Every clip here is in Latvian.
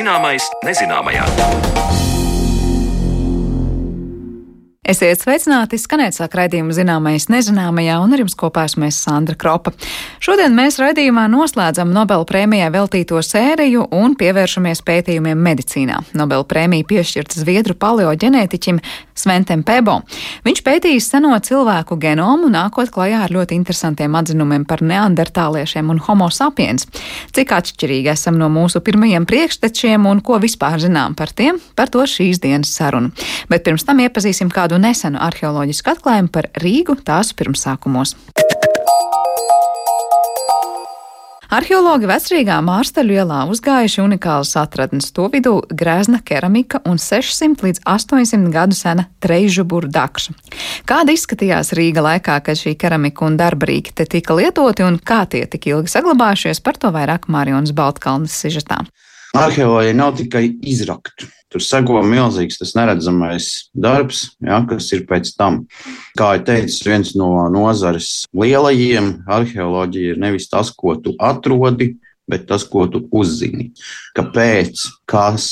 Zināmais nezināmajā. Esiet sveicināti, skanēt sāk raidījumu zināmais nezināmajā, un ar jums kopā esmu es Sandra Kropa. Šodien mēs raidījumā noslēdzam Nobel prēmijai veltīto sēriju un pievēršamies pētījumiem medicīnā. Nobel prēmija piešķirta Zviedru paleoģenētiķim Sventem Pebo. Viņš pētījis seno cilvēku genomu, nākot klajā ar ļoti interesantiem atzinumiem par neandertāliešiem un homo sapiens. Cik atšķirīgi esam no mūsu pirmajiem priekštečiem un ko vispār zinām par tiem, par to šīs dienas sarunu. Bet pirms tam iepazīsim kādu nesenu arheoloģisku atklājumu par Rīgu tās pirmsākumos. Arheologi vecrīgā Mārstaļu ielā uzgājuši unikālas atradnes, to vidū grēzna keramika un 600 līdz 800 gadu sena treižuburu dakša. Kāda izskatījās Rīga laikā, kad šī keramika un darbarīki te tika lietoti un kā tie tik ilgi saglabājušies, par to vairāk Mārionas Baltkalnes sižetā. Arheoloģija nav tikai izrakt. Tur seko milzīgs tas neredzamais darbs, ja, kas ir pēc tam. Kā jau teicu, viens no nozares lielajiem arheoloģija ir nevis tas, ko tu atrodi, bet tas, ko tu uzzini. Kāpēc, kas,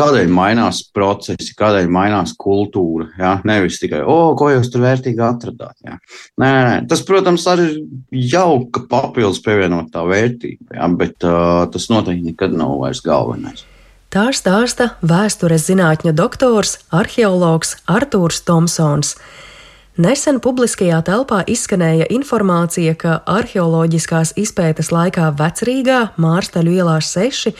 kādēļ mainās procesi, kādēļ mainās kultūra. Ja? Nevis tikai, o, ko jūs tur vērtīgi atradāt. Ja? Nē, nē, nē, tas, protams, arī ir jauka papildus pievienotā vērtība, ja? bet uh, tas noteikti nekad nav vairs galvenais. Tā stāsta vēstures zinātņu doktors, arheologs Artūrs Tomsons. Nesen publiskajā telpā izskanēja informācija, ka arheoloģiskās izpētes laikā Vecrīgā, Mārstaļu ielā 6,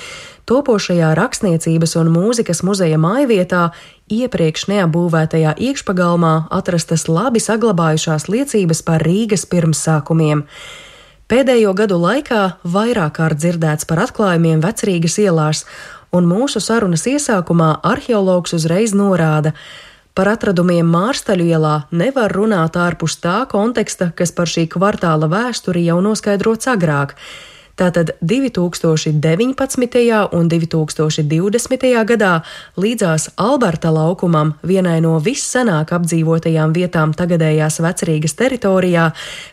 topošajā rakstniecības un mūzikas muzeja mājvietā, iepriekš neapbūvētajā iekšpagalmā atrastas labi saglabājušās liecības par Rīgas pirmsākumiem. Pēdējo gadu laikā vairāk kārt dzirdēts par atklājumiem Vecrīgas ielās, un mūsu sarunas iesākumā arheologs uzreiz norāda, Par atradumiem Mārstaļu ielā nevar runāt ārpus tā konteksta, kas par šī kvartāla vēsturi jau noskaidrots agrāk. Tātad 2019. un 2020. gadā līdzās Alberta laukumam, vienai no vissenāk apdzīvotajām vietām tagadējās vecrīgas teritorijā,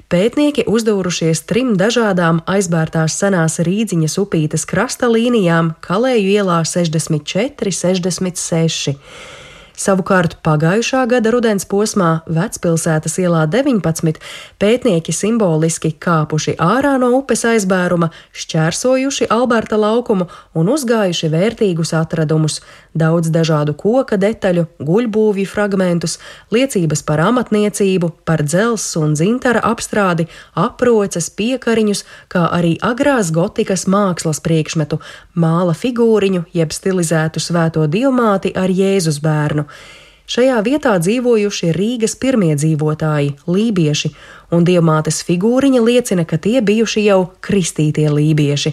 pētnieki uzdūrušies trim dažādām aizbērtās senās rīdziņas upītes krasta līnijām Kalēju ielā 64, 66. Savukārt pagājušā gada rudens posmā Vecpilsētas ielā 19 pētnieki simboliski kāpuši ārā no upes aizbēruma, šķērsojuši Alberta laukumu un uzgājuši vērtīgus atradumus - daudz dažādu koka detaļu, guļbūvju fragmentus, liecības par amatniecību, par dzels un dzintara apstrādi, aproces, piekariņus, kā arī agrās gotikas mākslas priekšmetu, māla figūriņu jeb stilizētu svēto dievmāti ar Jēzus bērnu bērnu. Šajā vietā dzīvojuši Rīgas pirmie dzīvotāji, lībieši, un dievmātes figūriņa liecina, ka tie bijuši jau kristītie lībieši.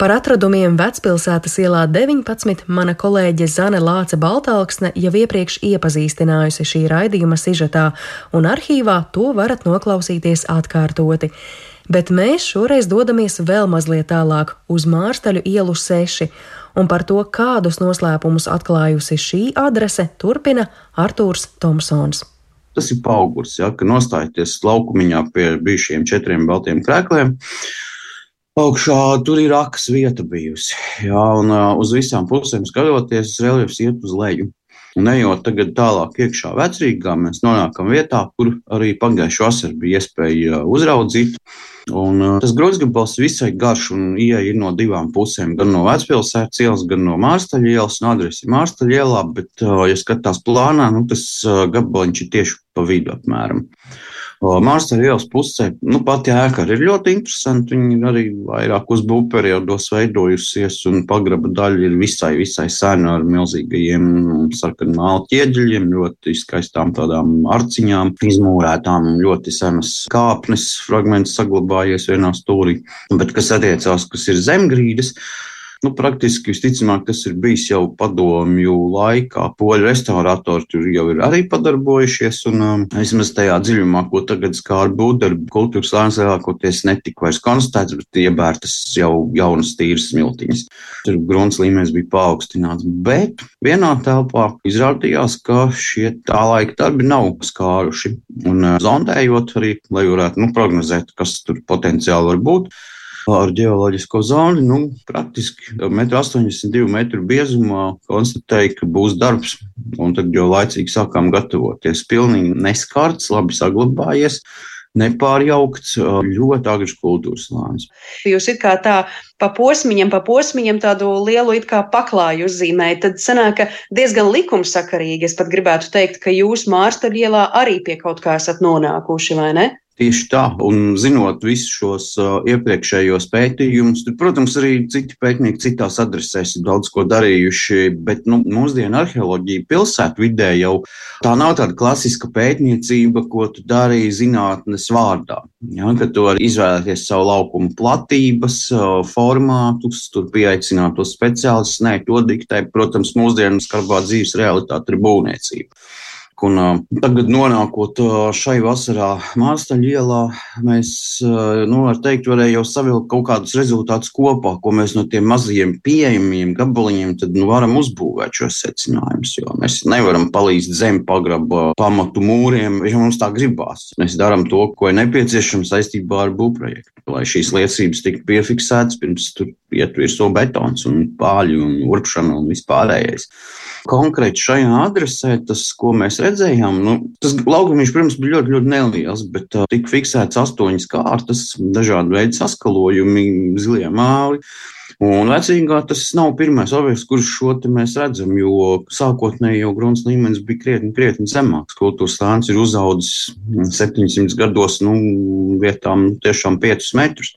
Par atradumiem Vecpilsētas ielā 19 mana kolēģe Zane Lāce Baltāksne jau iepriekš iepazīstinājusi šī raidījuma sižetā, un arhīvā to varat noklausīties atkārtoti bet mēs šoreiz dodamies vēl mazliet tālāk uz Mārstaļu ielu 6 un par to, kādus noslēpumus atklājusi šī adrese, turpina Artūrs Tomsons. Tas ir augurs, ja, ka nostājieties laukumiņā pie bijušiem četriem baltiem krēkliem. Augšā tur ir akas vieta bijusi. Jā, un uh, uz visām pusēm skatoties, reliefs iet uz leju. Un ejot tagad tālāk iekšā vecrīgā, mēs nonākam vietā, kur arī pagājušā vasarā bija iespēja uzraudzīt. Un, uh, tas grozgabals visai garš un ieeja no divām pusēm. Gan no vecpilsētas ielas, gan no Mārstaļa ielas. Un adrese ir Mārstaļa ielā, bet, uh, ja skatās plānā, nu, tas uh, gabaliņš ir tieši pa vidu apmēram. Mārsas ielas pusē, nu, pati ēka ir ļoti interesanta. Viņa ir arī vairāk uzbūvēta periodos veidojusies, un pagraba daļa ir visai, visai sena ar milzīgajiem sarkaniem māla ķieģeļiem, ļoti skaistām tādām arciņām, izmūrētām, ļoti senas kāpnes fragments saglabājies vienā stūrī. Bet kas attiecās, kas ir zemgrīdas, Nu, praktiski visticamāk, tas ir bijis jau padomju laikā. Poļu restauratori tur jau ir arī padarbojušies, un um, vismaz tajā dziļumā, ko tagad skāra būvdarbi, kultūras lēns lielākoties netika vairs konstatēts, bet iebērtas jau jaunas tīras smiltiņas. Tur grunts līmenis bija paaugstināts, bet vienā telpā izrādījās, ka šie tā laika darbi nav skāruši. Un uh, zondējot arī, lai varētu nu, prognozēt, kas tur potenciāli var būt, ar geoloģisko zoni. Nu, praktiski 1,82 metru biezumā konstatēja, ka būs darbs. Un tad jau laicīgi sākām gatavoties. Pilnīgi neskarts, labi saglabājies nepārjaukts, ļoti agrs kultūras slānis. Jūs it kā tā pa posmiņam, pa posmiņam tādu lielu it kā paklāju uzzīmējat, tad sanāk, ka diezgan likumsakarīgi. Es pat gribētu teikt, ka jūs Mārstaļielā arī pie kaut kā esat nonākuši, vai ne? Tieši tā, un zinot visus šos uh, iepriekšējos pētījumus, tur, protams, arī citi pētnieki citās adresēs ir daudz ko darījuši, bet nu, mūsdienu arheoloģija pilsētvidē jau tā nav tāda klasiska pētniecība, ko tu darīji zinātnes vārdā. Ja, kad tu vari izvēlēties savu laukumu platības, uh, formātus, tur pieaicināt tos speciālistus, nē, to diktē, protams, mūsdienu skarbā dzīves realitāte ir būvniecība. Un, tagad, nonākot šai vasarā Mārstaļa ielā, mēs, nu, teikt, varējām savilkt kaut kādus rezultātus kopā, ko mēs no tiem mazajiem pieejamiem gabaliņiem tad, nu, varam uzbūvēt šos secinājumus. Mēs nevaram palīdzt zem pagraba pamatu mūriem, ja mums tā gribās. Mēs darām to, ko ir nepieciešams saistībā ar būvprojektu, lai šīs liecības tiktu piefiksētas pirms tur iet virsū betons un pāļi un urpšana un vispārējais. Konkrēti šajā adresē tas, ko mēs redzējām, nu, tas laukums, protams, bija ļoti, ļoti neliels, bet uh, tika fiksēts astoņas kārtas, dažādi veidi saskalojumi, zilie māli. Un vecīgā tas nav pirmais objekts, kurš šo te mēs redzam, jo sākotnēji jau grunts līmenis bija krietni, krietni zemāks. Kultūras stāns ir uzaudzis 700 gados, nu, vietām tiešām 5 metrus.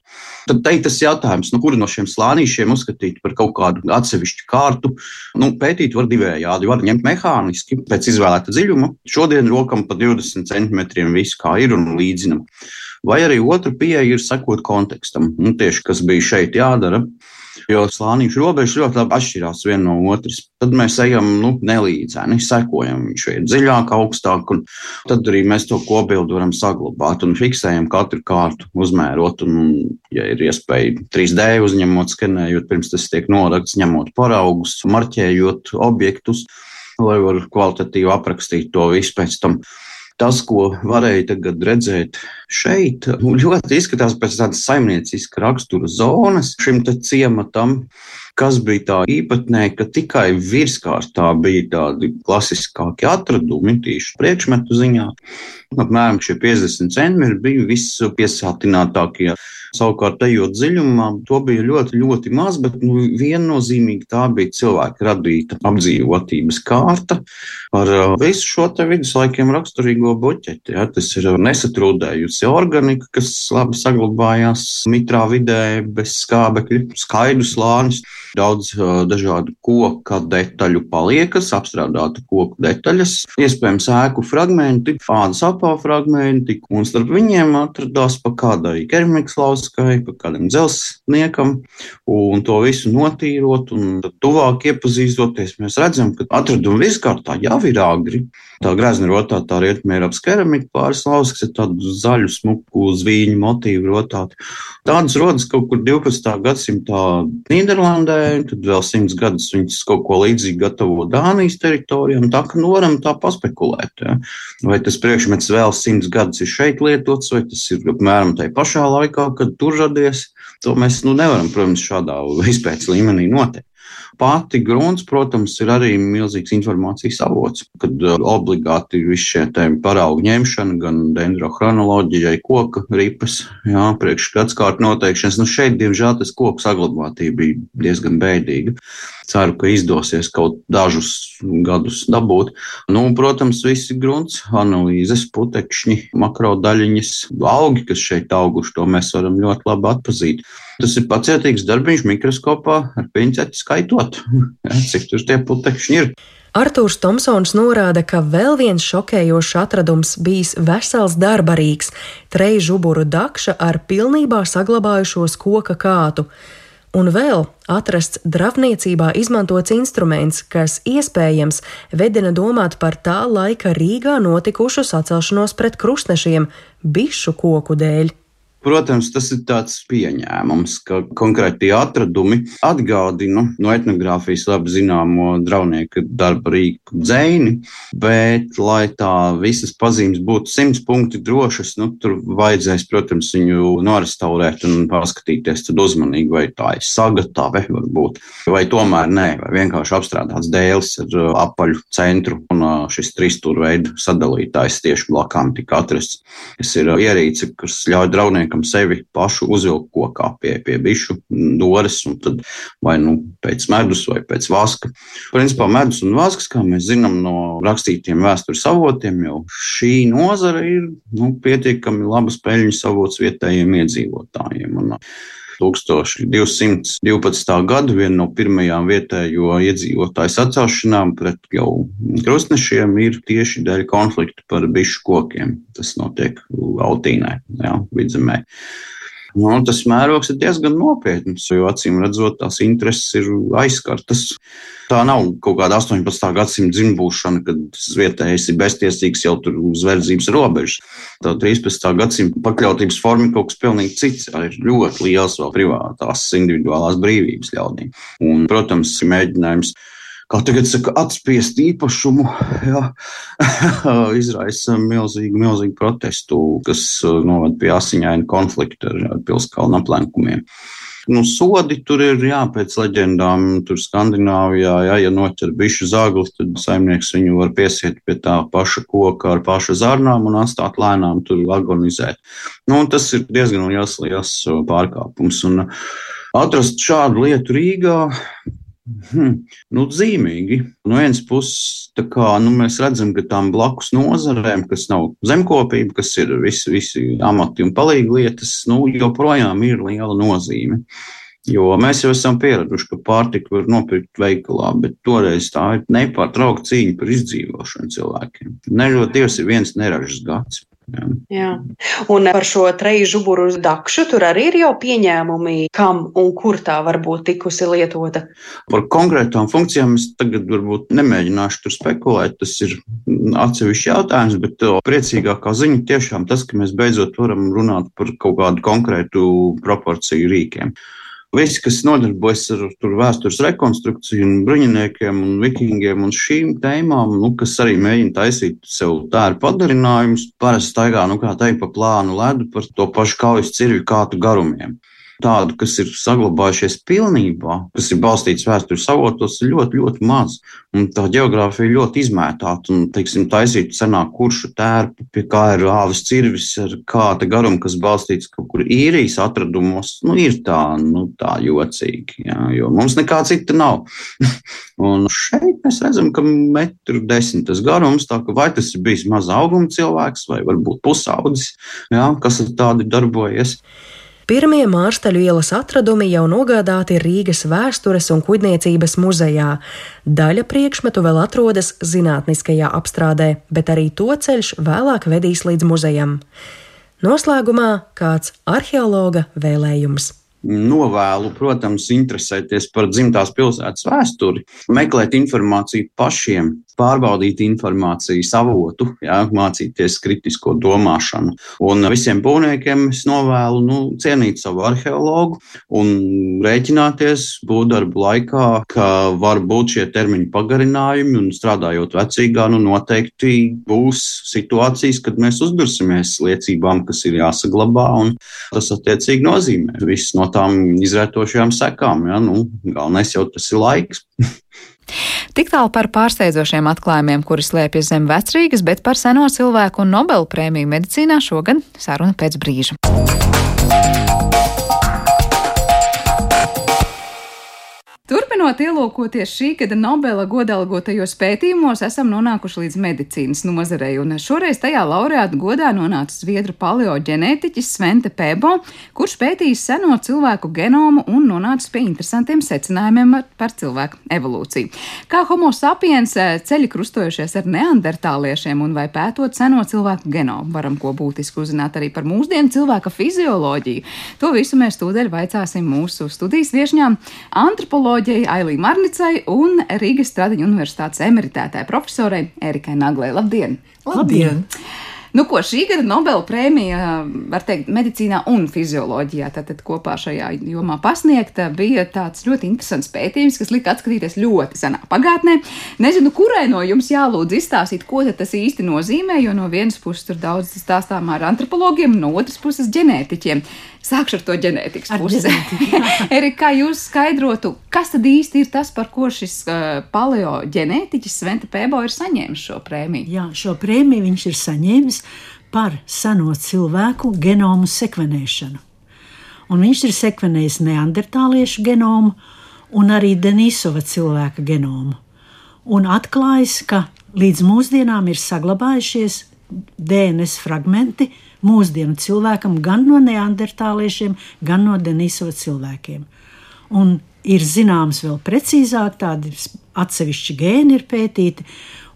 Tad te ir tas jautājums, nu, kuru no šiem slānīšiem uzskatīt par kaut kādu atsevišķu kārtu. Nu, pētīt var divējādi. Var ņemt mehāniski pēc izvēlēta dziļuma. Šodien rokam pa 20 centimetriem visu kā ir un līdzinam. Vai arī otra pieeja ir sekot kontekstam, nu, tieši kas bija šeit jādara jo slānīšu robežas ļoti labi atšķirās viena no otras. Tad mēs ejam nu, nelīdzēni, sekojam, viņš ir dziļāk, augstāk, un tad arī mēs to kopbildu varam saglabāt un fiksējam katru kārtu, uzmērot, un, ja ir iespēja 3D uzņemot, skenējot, pirms tas tiek norakts, ņemot paraugus, marķējot objektus, lai varētu kvalitatīvi aprakstīt to visu pēc tam. Tas, ko varēja tagad redzēt šeit, nu, ļoti izskatās pēc tādas saimnieciska rakstura zonas šim ciematam, kas bija tā īpatnēji, ka tikai virskārtā bija tādi klasiskākie atradumi, tīši priekšmetu ziņā. Apmēram šie 50 centimetri bija vispiesātinātākie Savukārt, ejot dziļumā, to bija ļoti, ļoti maz, bet nu, viennozīmīgi tā bija cilvēka radīta apdzīvotības kārta ar uh, visu šo te viduslaikiem raksturīgo buķeti. Ja. Tas ir nesatrūdējusi organika, kas labi saglabājās mitrā vidē, bez skābekļa, skaidrs slānis. Daudz dažādu koku detaļu paliekas, apstrādāta koku detaļas, iespējams, ēku fragmenti, fānas apā fragmenti, un starp viņiem atradās pa kādai keramikas lausai Maskavai, pa kādam dzelzniekam, un to visu notīrot, un tuvāk iepazīstoties, mēs redzam, ka atradumi viskārtā jau ir agri. Tā grezni rotātā rietumē ir ap keramika pāris lausas, kas ir tādu zaļu, smuku zvīņu motīvu rotāti. Tādas rodas kaut kur 12. gadsimtā Nīderlandē, tad vēl simts gadus viņas kaut ko līdzīgu gatavo Dānijas teritorijām. Tā ka noram tā paspekulēt. Ja. Vai tas priekšmets vēl simts gadus ir šeit lietots, vai tas ir apmēram tajā pašā laikā, kad tur radies. To mēs nu, nevaram, protams, šādā izpētes līmenī noteikt. Pati grunts, protams, ir arī milzīgs informācijas avots, kad uh, obligāti ir visi šie paraugu ņemšana, gan dendrochronoloģijai, koka ripas, jā, priekšgadskārt noteikšanas. Nu, šeit, diemžēl, tas koku saglabātība bija diezgan bēdīga. Ceru, ka izdosies kaut dažus gadus dabūt. Nu, protams, visi grunts, analīzes, putekšņi, makrodaļiņas, augi, kas šeit auguši, to mēs varam ļoti labi atpazīt. Tas ir pacietīgs darbiņš mikroskopā ar pinceti skaitot, ja, cik tur tie putekšņi ir. Arthurs Tomsons norāda, ka vēl viens šokējošs atradums bijis vesels darbarīgs - treju žuburu dakša ar pilnībā saglabājušos koka kātu un vēl atrasts dravniecībā izmantots instruments, kas iespējams vedina domāt par tā laika Rīgā notikušu sacelšanos pret krustnešiem bišu koku dēļ. Protams, tas ir tāds pieņēmums, ka konkrēti atradumi atgādina no etnogrāfijas labi zināmo draudnieku darba rīku dzēni, bet, lai tā visas pazīmes būtu simts punkti drošas, nu, tur vajadzēs, protams, viņu norestaurēt un paskatīties uzmanīgi, vai tā ir sagatava, varbūt, vai tomēr nē, vai vienkārši apstrādāts dēls ar uh, apaļu centru un uh, šis trīsstūrveidu sadalītājs tieši blakām tika atrasts, kas ir uh, ierīce, kas ļauj draudnieku liekam sevi pašu uzvilkt kokā pie, pie bišu dores, un tad vai nu pēc medus vai pēc vaska. Principā medus un vasks, kā mēs zinām no rakstītiem vēstures avotiem, jau šī nozara ir nu, pietiekami labas peļņas avots vietējiem iedzīvotājiem. Un, 1212. gadu viena no pirmajām vietējo iedzīvotāju sacelšanām pret jau krustnešiem ir tieši dēļ konflikta par bišu kokiem. Tas notiek Altīnē, jā, vidzemē. Nu, tas mērogs ir diezgan nopietns, jo acīm redzot, tās intereses ir aizskartas. Tā nav kaut kāda 18. gadsimta dzimbūšana, kad vietējais ir beztiesīgs jau tur uz verdzības robežas. Tā 13. gadsimta pakļautības forma ir kaut kas pilnīgi cits. Ir ļoti liels vēl privātās individuālās brīvības ļaudīm. Un, protams, mēģinājums kā tagad saka, atspiest īpašumu, jā, izraisa milzīgu, milzīgu protestu, kas uh, noved pie asiņaina konflikta ar, pilskalnu aplenkumiem. Nu, sodi tur ir, jā, pēc leģendām, tur Skandināvijā, jā, ja noķer bišu zagli, tad saimnieks viņu var piesiet pie tā paša koka ar paša zarnām un atstāt lēnām tur agonizēt. Nu, tas ir diezgan liels, liels uh, pārkāpums. Un atrast šādu lietu Rīgā, Hmm, nu, zīmīgi. No vienas puses, kā, nu, mēs redzam, ka tām blakus nozarēm, kas nav zemkopība, kas ir visi, visi amati un palīgi lietas, nu, joprojām ir liela nozīme. Jo mēs jau esam pieraduši, ka pārtiku var nopirkt veikalā, bet toreiz tā ir nepārtraukta cīņa par izdzīvošanu cilvēkiem. Neļot Dievs ir viens neražas gads. Jā. Jā. Un par šo treju žuburu dakšu tur arī ir jau pieņēmumi, kam un kur tā var būt tikusi lietota. Par konkrētām funkcijām es tagad varbūt nemēģināšu tur spekulēt. Tas ir atsevišķs jautājums, bet priecīgākā ziņa tiešām tas, ka mēs beidzot varam runāt par kaut kādu konkrētu proporciju rīkiem. Visi, kas nodarbojas ar vēstures rekonstrukciju, un bruņiniekiem, un vikingiem un šīm tēmām, nu, kas arī mēģina taisīt sev tādu padarinājumus, parasti staigā, nu, teikt, pa plānu ledu par to pašu kaujas cirvi kātu garumiem tādu, kas ir saglabājušies pilnībā, kas ir balstīts vēstures avotos, ir ļoti, ļoti maz. Un tā geogrāfija ir ļoti izmētāta un, teiksim, taisīta senā kuršu tērpa, pie kā ir āvis cirvis ar kāda garuma, kas balstīts kaut kur īrijas atradumos, nu, ir tā, nu, tā jocīgi, jā, jo mums nekā cita nav. un šeit mēs redzam, ka metru desmit tas garums, tā ka vai tas ir bijis maza auguma cilvēks vai varbūt pusaudzis, jā, kas ar tādu darbojas. Pirmie mārstaļu ielas atradumi jau nogādāti Rīgas vēstures un kuģniecības muzejā. Daļa priekšmetu vēl atrodas zinātniskajā apstrādē, bet arī to ceļš vēlāk vedīs līdz muzejam. Noslēgumā kāds arheologa vēlējums novēlu, protams, interesēties par dzimtās pilsētas vēsturi, meklēt informāciju pašiem, pārbaudīt informācijas avotu, jā, mācīties kritisko domāšanu. Un visiem būvniekiem es novēlu nu, cienīt savu arheologu un rēķināties būvdarbu laikā, ka var būt šie termiņu pagarinājumi un strādājot vecīgā, nu noteikti būs situācijas, kad mēs uzdursimies liecībām, kas ir jāsaglabā, un tas attiecīgi nozīmē viss no tām izrētošajām sekām. Ja? Nu, galvenais jau tas ir laiks. Tik tālu par pārsteidzošiem atklājumiem, kuri slēpjas zem vecrīgas, bet par seno cilvēku un Nobel prēmiju medicīnā šogad saruna pēc brīža. Turpinot ielūkoties šī gada Nobela godalgotajos pētījumos, esam nonākuši līdz medicīnas nozarei, un šoreiz tajā laureāta godā nonāca zviedru paleoģenētiķis Svente Pebo, kurš pētījis seno cilvēku genomu un nonācis pie interesantiem secinājumiem par cilvēku evolūciju. Kā homo sapiens eh, ceļi krustojušies ar neandertāliešiem un vai pētot seno cilvēku genomu, varam ko būtiski uzzināt arī par mūsdienu cilvēka fizioloģiju. To visu mēs tūdaļ vaicāsim mūsu studijas viešņām antropoloģijai psiholoģijai Ailī Marnicai un Rīgas Stradiņu universitātes emeritētai profesorai Erikai Naglai. Labdien! Labdien! Nu, ko šī gada Nobela prēmija, var teikt, medicīnā un fizioloģijā, tātad kopā šajā jomā pasniegta, bija tāds ļoti interesants pētījums, kas lika atskatīties ļoti senā pagātnē. Nezinu, kurai no jums jālūdz izstāstīt, ko tas īsti nozīmē, jo no vienas puses tur daudz stāstām ar antropologiem, no otras puses ģenētiķiem. Sākšu ar to ģenētikas pusi. Erika, kā jūs skaidrotu, kas tad īsti ir tas, par ko šis uh, paleoģenētiķis Sventa Pēbo ir saņēmis šo prēmiju? Jā, šo prēmiju viņš ir saņēmis par seno cilvēku genomu sekvenēšanu. Un viņš ir sekvenējis neandertāliešu genomu un arī Denisova cilvēka genomu. Un atklājis, ka līdz mūsdienām ir saglabājušies DNS fragmenti, mūsdienu cilvēkam, gan no neandertāliešiem, gan no Denisova cilvēkiem. Un ir zināms vēl precīzāk, tādi atsevišķi gēni ir pētīti.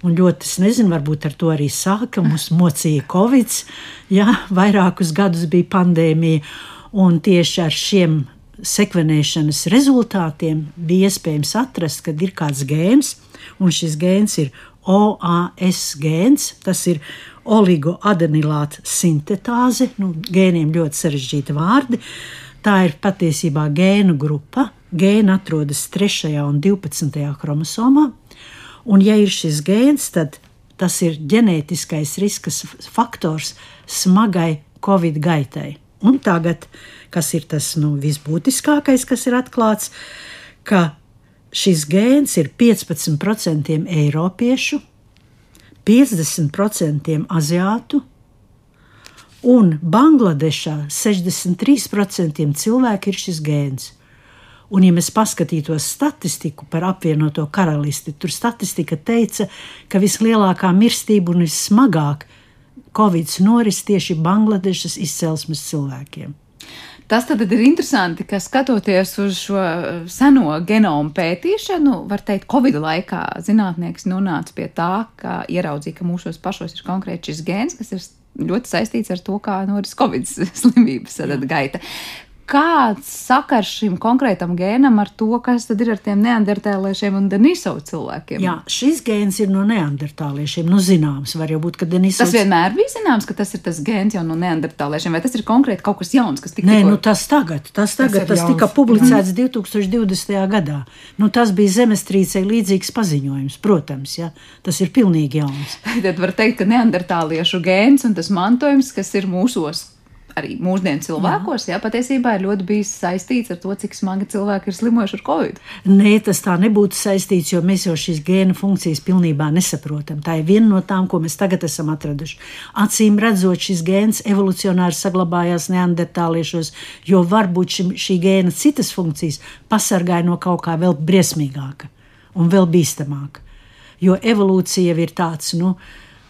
Un ļoti, es nezinu, varbūt ar to arī sāka. Mums mocīja Covid, jā, vairākus gadus bija pandēmija, un tieši ar šiem sekvenēšanas rezultātiem bija iespējams atrast, ka ir kāds gēns, un šis gēns ir OAS gēns. Tas ir oligoadenilāta sintetāze, nu, gēniem ļoti sarežģīti vārdi. Tā ir patiesībā gēnu grupa. Gēna atrodas 3. un 12. chromosomā. Un, ja ir šis gēns, tad tas ir ģenētiskais risks faktors smagai covid gaitai. Un tagad, kas ir tas nu, visbūtiskākais, kas ir atklāts, ka šis gēns ir 15% eiropiešu, 50% aziātu, un Bangladešā 63% cilvēku ir šis gēns. Un, ja mēs paskatītos statistiku par apvienoto karalisti, tur statistika teica, ka vislielākā mirstība un vissmagāk Covid noris tieši Bangladešas izcelsmes cilvēkiem. Tas tad ir interesanti, ka skatoties uz šo eh, seno genomu pētīšanu, var teikt, Covid laikā zinātnieks nonāca pie tā, ka ieraudzīja, ka mūsos pašos ir konkrēti šis gēns, kas ir ļoti saistīts ar to, kā noris Covid slimības gaita kāds sakars šim konkrētam gēnam ar to, kas tad ir ar tiem neandertāliešiem un Denisovu cilvēkiem? Jā, šis gēns ir no neandertāliešiem, nu zināms, var jau būt, ka Denisovs. Tas vienmēr bija zināms, ka tas ir tas gēns jau no neandertāliešiem, vai tas ir konkrēti kaut kas jauns, kas tika? Nē, tikko... nu tas tagad, tas tagad, tas, tas tika publicēts mm. 2020. gadā. Nu tas bija zemestrīcei līdzīgs paziņojums, protams, ja, tas ir pilnīgi jauns. Tad var teikt, ka neandertāliešu gēns un tas mantojums, kas ir mūsos arī mūsdienu cilvēkos, jā. patiesībā ir ļoti bijis saistīts ar to, cik smagi cilvēki ir slimojuši ar covid. Nē, tas tā nebūtu saistīts, jo mēs jau šīs gēna funkcijas pilnībā nesaprotam. Tā ir viena no tām, ko mēs tagad esam atraduši. Acīm redzot, šis gēns evolucionāri saglabājās neandertāliešos, jo varbūt šim, šī gēna citas funkcijas pasargāja no kaut kā vēl briesmīgāka un vēl bīstamāka. Jo evolūcija ir tāds, nu,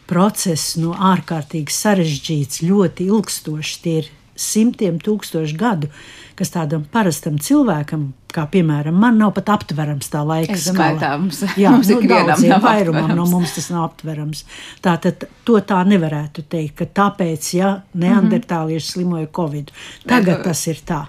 process nu, ārkārtīgi sarežģīts, ļoti ilgstošs. Tie ir simtiem tūkstošu gadu, kas tādam parastam cilvēkam, kā piemēram man, nav pat aptverams tā laika mums, Jā, mums nu, daudziem vairumam no mums tas nav aptverams. Tātad to tā nevarētu teikt, ka tāpēc, ja neandertālieši slimoja Covid, tagad tas ir tā.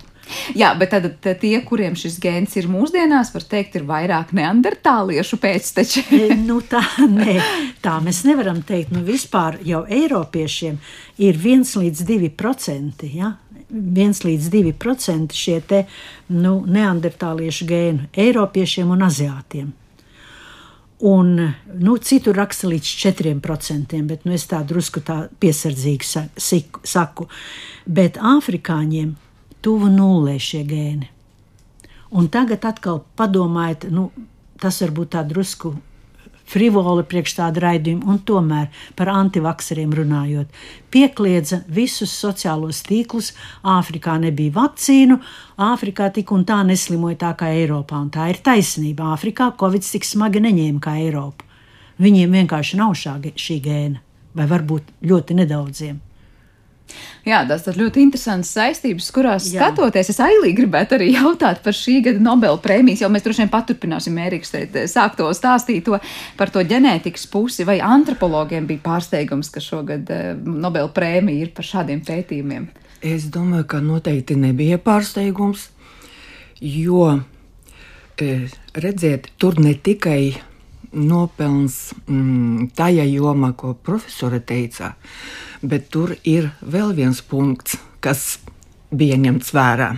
Jā, bet tad, tie, kuriem šis gēns ir mūsdienās, var teikt, ir vairāk neandertāliešu pēcteči. E, nu, tā, nē, tā mēs nevaram teikt. Nu, vispār jau Eiropiešiem ir 1 līdz 2 procenti. Ja? 1 līdz 2% šie te, nu, neandertāliešu gēnu Eiropiešiem un Aziātiem. Un, nu, citur raksta līdz 4%, bet nu, es tā drusku tā piesardzīgi saku. Bet afrikāņiem tuvu nulē šie gēni. Un tagad atkal padomājiet, nu, tas varbūt tā drusku frivoli priekš tāda raidījuma, un tomēr par antivakseriem runājot, piekliedza visus sociālos tīklus. Āfrikā nebija vakcīnu, Āfrikā tik un tā neslimoja tā kā Eiropā, un tā ir taisnība. Āfrikā Covid tik smagi neņēma kā Eiropa. Viņiem vienkārši nav šā, šī gēna, vai varbūt ļoti nedaudziem. Jā, tas ir ļoti interesants saistības, kurās Jā. skatoties. Es ailī gribētu arī jautāt par šī gada Nobela prēmijas, jo mēs droši vien paturpināsim Ēriks sākt to stāstīt to par to ģenētikas pusi, vai antropologiem bija pārsteigums, ka šogad eh, Nobela prēmija ir par šādiem pētījumiem. Es domāju, ka noteikti nebija pārsteigums, jo, eh, redziet, tur ne tikai nopelns mm, tajā jomā, ko profesore teica, bet tur ir vēl viens punkts, kas bija ņemts vērā.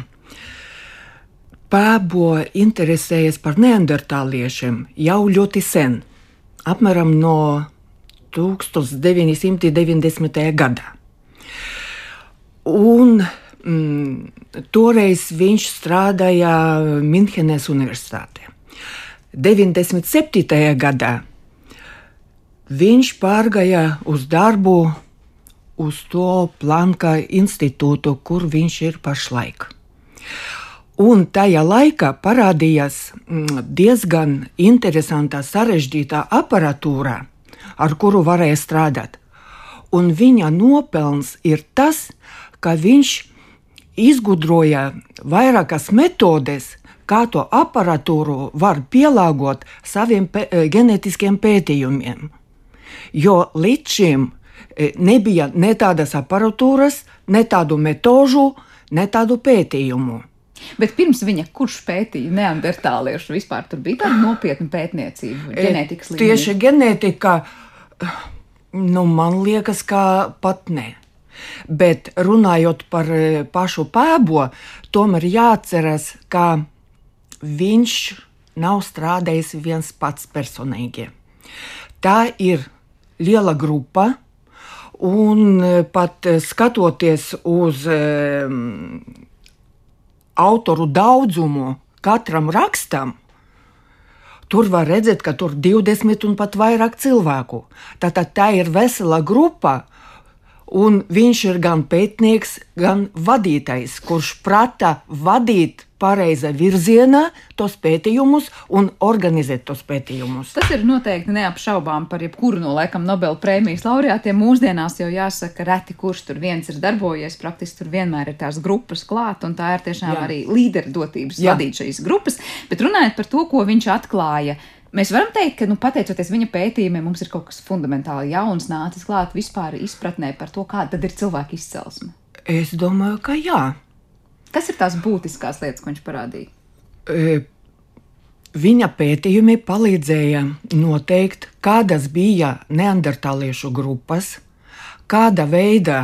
Pēbo interesējas par neandertāliešiem jau ļoti sen, apmēram no 1990. gadā. Un mm, toreiz viņš strādāja Minhenes Universitātē. 97. gadā viņš pārgāja uz darbu uz to Planka institūtu, kur viņš ir pašlaik. Un tajā laikā parādījās mm, diezgan interesanta, sarežģīta aparatūra, ar kuru varēja strādāt. Un viņa nopelns ir tas, ka viņš izgudroja vairākas metodes, kā to aparatūru var pielāgot saviem pē ģenētiskiem pētījumiem. Jo līdz šim nebija ne tādas aparatūras, ne tādu metožu, ne tādu pētījumu. Bet pirms viņa kurš pētīja neandertāliešu, vispār tur bija tāda nopietna pētniecība, e, ģenētikas līmenī? Tieši ģenētika, nu, man liekas, ka pat ne. Bet runājot par e, pašu pēbo, tomēr jāatceras, ka viņš nav strādājis viens pats personīgi. Tā ir liela grupa, Un e, pat e, skatoties uz um, autoru daudzumu katram rakstam, tur var redzēt, ka tur ir 20 un pat vairāk cilvēku. Tātad tā ir vesela grupa, un viņš ir gan pētnieks, gan vadītājs, kurš prata vadīt pareizā virzienā tos pētījumus un organizēt tos pētījumus. Tas ir noteikti neapšaubām par jebkuru no laikam Nobel prēmijas laureātiem. Mūsdienās jau jāsaka, reti kurš tur viens ir darbojies, praktiski tur vienmēr ir tās grupas klāt, un tā ir tiešām Jā. arī līderdotības Jā. vadīt šīs grupas. Bet runājot par to, ko viņš atklāja. Mēs varam teikt, ka, nu, pateicoties viņa pētījumiem, mums ir kaut kas fundamentāli jauns nācis klāt vispār izpratnē par to, kāda ir cilvēka izcelsme. Es domāju, ka jā. Kas ir tās būtiskās lietas, ko viņš parādīja? E, viņa pētījumi palīdzēja noteikt, kādas bija neandertāliešu grupas, kāda veida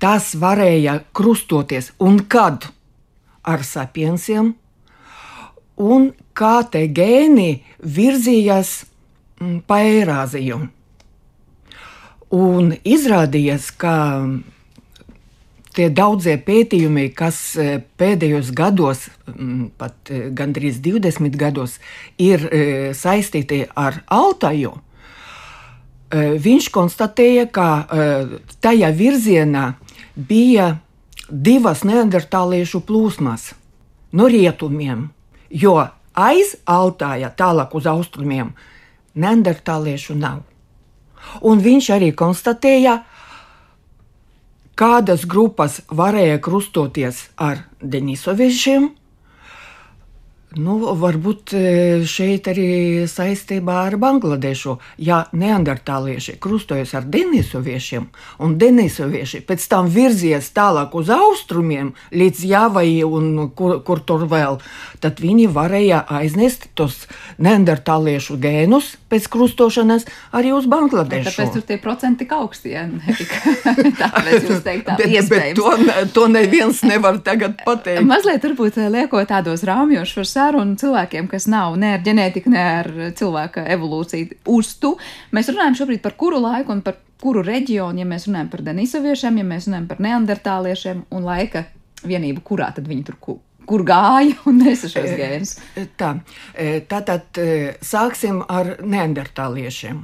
tās varēja krustoties un kad ar sapiensiem, un kā te gēni virzījās mm, pa Eirāziju. Un izrādījās, ka tie daudzie pētījumi, kas e, pēdējos gados, pat e, gandrīz 20 gados, ir e, saistīti ar Altaju, viņš konstatēja, ka tajā virzienā bija divas neandertāliešu plūsmas no rietumiem, jo aiz Altāja, tālāk uz austrumiem, neandertāliešu nav. Un viņš arī konstatēja, ka kādas grupas varēja krustoties ar Denisoviešiem, Nu, varbūt e, šeit arī saistībā ar Bangladešu. Ja neandertālieši krustojas ar denisoviešiem, un denisovieši pēc tam virzies tālāk uz austrumiem, līdz Jāvai un kur, kur tur vēl, tad viņi varēja aiznest tos neandertāliešu gēnus pēc krustošanas arī uz Bangladešu. Tāpēc tur tie procenti tik augsti, ja tāpēc jūs teikt tā bet, iespējams. Bet to, to neviens nevar tagad pateikt. Mazliet varbūt liekot tādos rāmjos par sarunu cilvēkiem, kas nav ne ar ģenētiku, ne ar cilvēka evolūciju uztu. Mēs runājam šobrīd par kuru laiku un par kuru reģionu, ja mēs runājam par denisoviešiem, ja mēs runājam par neandertāliešiem un laika vienību, kurā tad viņi tur kur gāja un nesa šos e, gēnus. Tā, e, tātad sāksim ar neandertāliešiem.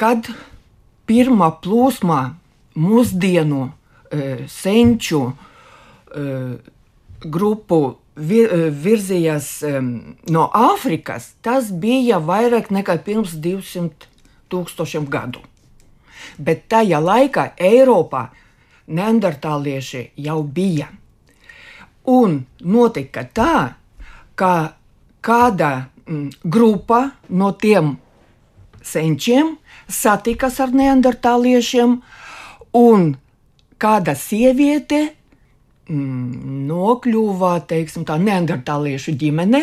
Kad pirmā plūsmā mūsdienu senču grupu vir, eh, virzījās no Āfrikas, tas bija vairāk nekā pirms 200 tūkstošiem gadu. Bet tajā laikā Eiropā neandertālieši jau bija. Un notika tā, ka kāda mm, grupa no tiem senčiem satikas ar neandertāliešiem, un kāda sieviete mm, nokļuva teiksim, tā neandertāliešu ģimene,